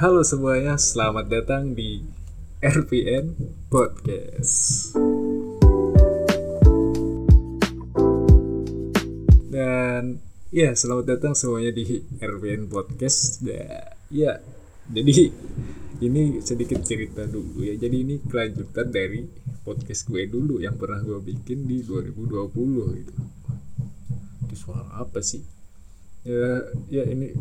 Halo semuanya, selamat datang di RPN Podcast. Dan ya, selamat datang semuanya di RPN Podcast. Da, ya, jadi ini sedikit cerita dulu ya. Jadi ini kelanjutan dari podcast gue dulu yang pernah gue bikin di 2020 gitu. Itu suara apa sih? Ya, ya ini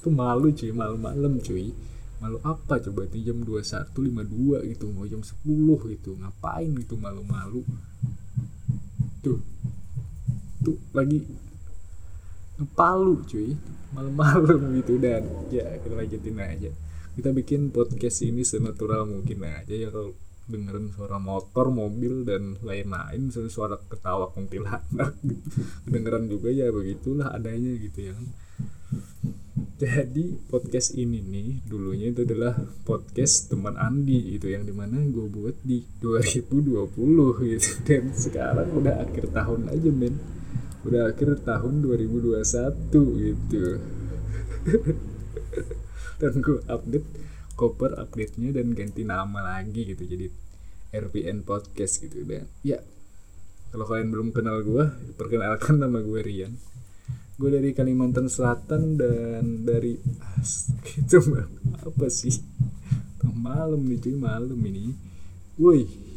tuh malu cuy. Malam-malam cuy. Malu apa? Coba itu jam 21.52 gitu. Mau jam 10 gitu. Ngapain gitu malu-malu? Tuh. Tuh lagi ngepalu cuy. Malam-malam gitu. Dan ya kita lanjutin aja. Kita bikin podcast ini senatural mungkin aja ya kalau dengerin suara motor, mobil dan lain-lain. Suara ketawa kuntilanak gitu. kedengeran juga ya begitulah adanya gitu ya kan jadi podcast ini nih dulunya itu adalah podcast teman Andi itu yang di mana gue buat di 2020 gitu. Dan sekarang udah akhir tahun aja men. Udah akhir tahun 2021 gitu. Dan gue update koper update nya dan ganti nama lagi gitu jadi RPN podcast gitu. Dan ya kalau kalian belum kenal gue perkenalkan nama gue Rian gue dari Kalimantan Selatan dan dari itu apa sih? Malam nih cuy malam ini. Woi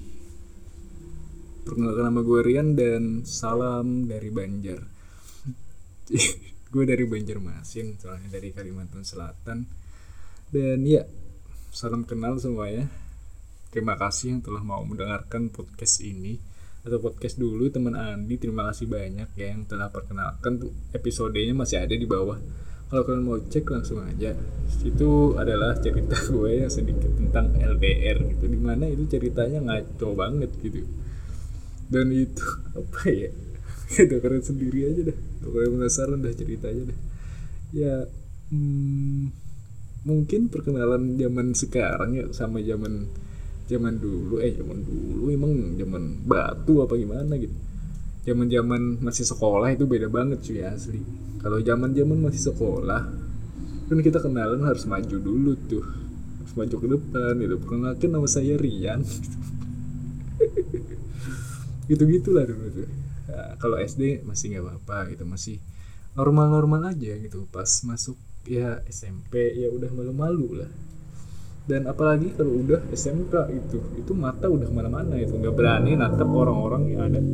perkenalkan nama gue Rian dan salam dari Banjar. Gue dari Banjarmasin soalnya dari Kalimantan Selatan. Dan ya salam kenal semuanya terima kasih yang telah mau mendengarkan podcast ini atau podcast dulu teman Andi terima kasih banyak ya yang telah perkenalkan. Tuh episodenya masih ada di bawah. Kalau kalian mau cek langsung aja. Itu adalah cerita gue yang sedikit tentang LDR gitu. Di mana itu ceritanya ngaco banget gitu. Dan itu apa ya? Kita keren sendiri aja dah. Kalau penasaran dah ceritanya dah. Ya hmm, mungkin perkenalan zaman sekarang ya sama zaman zaman dulu eh zaman dulu emang zaman batu apa gimana gitu. Zaman zaman masih sekolah itu beda banget cuy asli. Kalau zaman zaman masih sekolah kan kita kenalan harus maju dulu tuh. Harus maju ke depan gitu. Perkenalkan nama saya Rian. Gitu gitulah dulu tuh. Nah, kalau SD masih nggak apa-apa gitu masih normal-normal aja gitu. Pas masuk ya SMP ya udah malu-malu lah dan apalagi kalau udah SMK itu itu mata udah ke mana-mana itu. Nggak berani natap orang-orang yang ada.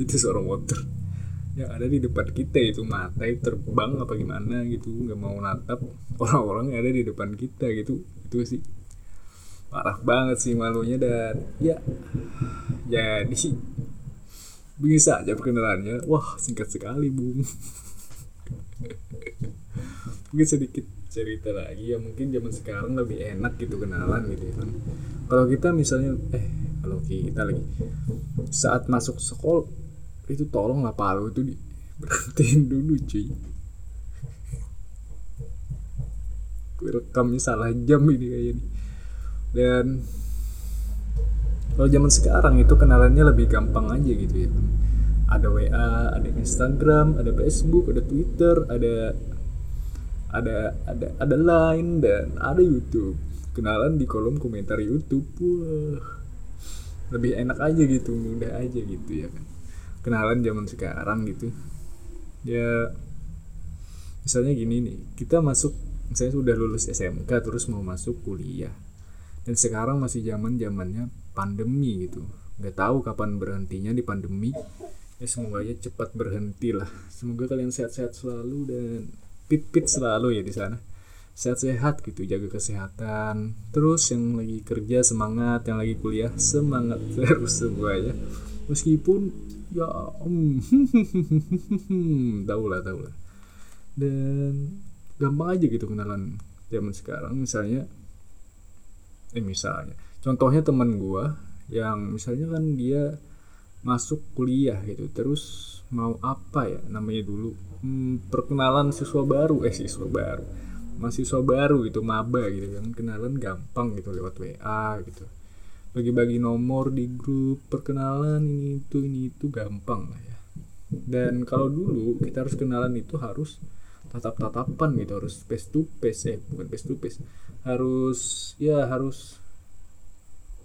Itu seorang motor. Yang ada di depan kita itu mata itu terbang apa gimana gitu. Nggak mau natap orang-orang yang ada di depan kita gitu. Itu sih. Parah banget sih malunya dan ya jadi. Bisa aja perkenalannya. Wah singkat sekali bung. Mungkin sedikit cerita lagi ya mungkin zaman sekarang lebih enak gitu kenalan gitu ya kan. Kalau kita misalnya eh kalau kita lagi saat masuk sekolah itu tolong lah palu itu di berhentiin dulu cuy. Gue rekamnya salah jam ini kayaknya dan kalau zaman sekarang itu kenalannya lebih gampang aja gitu ya kan. Ada WA, ada Instagram, ada Facebook, ada Twitter, ada ada ada ada Line dan ada YouTube. Kenalan di kolom komentar YouTube. Wah. Lebih enak aja gitu, mudah aja gitu ya kan. Kenalan zaman sekarang gitu. Ya misalnya gini nih, kita masuk misalnya sudah lulus SMK terus mau masuk kuliah. Dan sekarang masih zaman-zamannya pandemi gitu. Nggak tahu kapan berhentinya di pandemi ya semoga aja cepat berhenti lah semoga kalian sehat-sehat selalu dan pit-pit selalu ya di sana. Sehat-sehat gitu jaga kesehatan. Terus yang lagi kerja semangat. Yang lagi kuliah semangat terus semuanya. Meskipun ya um, tahu lah tahu lah. Dan gampang aja gitu kenalan zaman sekarang. Misalnya eh misalnya. Contohnya teman gua yang misalnya kan dia masuk kuliah gitu. Terus mau apa ya? Namanya dulu hmm, perkenalan siswa baru. Eh siswa baru. Mahasiswa baru gitu maba gitu kan. Kenalan gampang gitu lewat WA gitu. Bagi-bagi nomor di grup perkenalan ini itu ini itu gampang lah ya. Dan kalau dulu kita harus kenalan itu harus tatap tatapan gitu harus face to face eh bukan face to face harus ya harus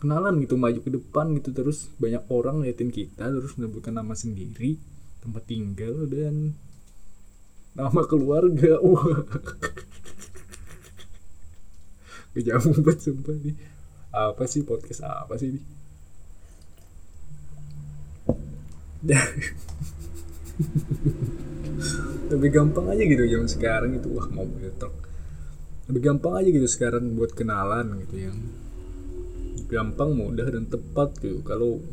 kenalan gitu maju ke depan gitu terus banyak orang liatin kita terus menyebutkan nama sendiri tempat tinggal dan nama keluarga. Wah. Kejauhan banget sumpah nih. Apa sih podcast apa sih ini? Lebih gampang aja gitu zaman sekarang itu. Wah mobil truk lebih gampang aja gitu sekarang buat kenalan gitu yang gampang mudah dan tepat gitu. Kalau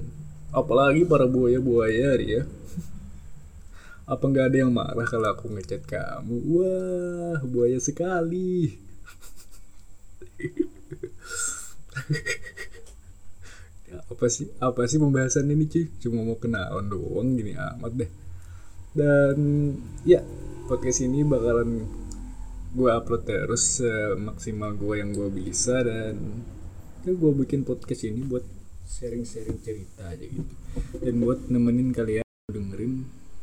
apalagi para buaya buaya ya apa nggak ada yang marah kalau aku ngechat kamu? Wah buaya sekali. Ya, apa sih? Apa sih pembahasan ini cuy cuma mau kenalan doang gini amat deh. Dan ya podcast ini bakalan gue upload terus semaksimal gue yang gue bisa dan ya gue bikin podcast ini buat sharing-sharing cerita aja gitu. Dan buat nemenin kalian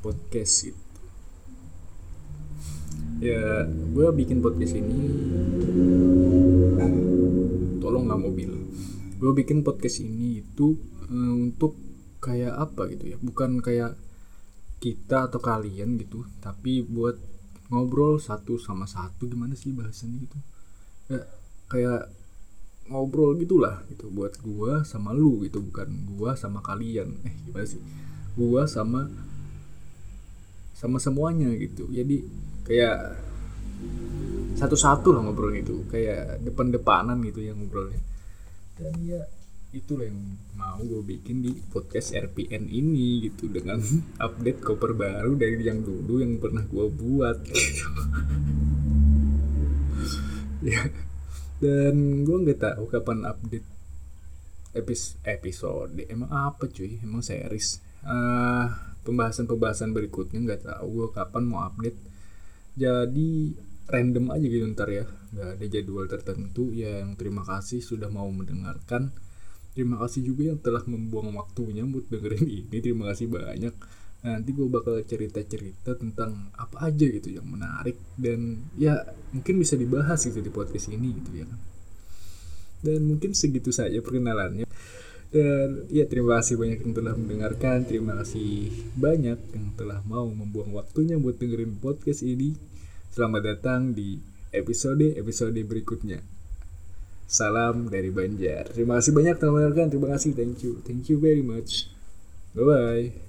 podcast itu ya gue bikin podcast ini tolong nggak mobil. Gue bikin podcast ini itu uh, untuk kayak apa gitu ya? Bukan kayak kita atau kalian gitu tapi buat ngobrol satu sama satu gimana sih bahasannya gitu? Ya, kayak ngobrol gitulah gitu buat gua sama lu gitu bukan gua sama kalian. Eh gimana sih? Gua sama sama semuanya gitu. Jadi kayak satu-satu lah ngobrol itu. Kayak depan-depanan gitu yang ngobrolnya. Dan ya itulah yang mau gue bikin di podcast RPN ini gitu. Dengan update cover baru dari yang dulu yang pernah gue buat. Gitu. ya. Dan gue nggak tahu kapan update epis episode. Emang apa cuy? Emang series? Uh, pembahasan-pembahasan berikutnya nggak tahu gue kapan mau update. Jadi random aja gitu ntar ya. Nggak ada jadwal tertentu. Yang terima kasih sudah mau mendengarkan. Terima kasih juga yang telah membuang waktunya buat dengerin ini. Terima kasih banyak. Nanti gue bakal cerita-cerita tentang apa aja gitu yang menarik. Dan ya mungkin bisa dibahas gitu di podcast ini gitu ya kan. Dan mungkin segitu saja perkenalannya dan ya terima kasih banyak yang telah mendengarkan terima kasih banyak yang telah mau membuang waktunya buat dengerin podcast ini selamat datang di episode episode berikutnya Salam dari Banjar. Terima kasih banyak telah mendengarkan. Terima kasih. Thank you. Thank you very much. Bye bye.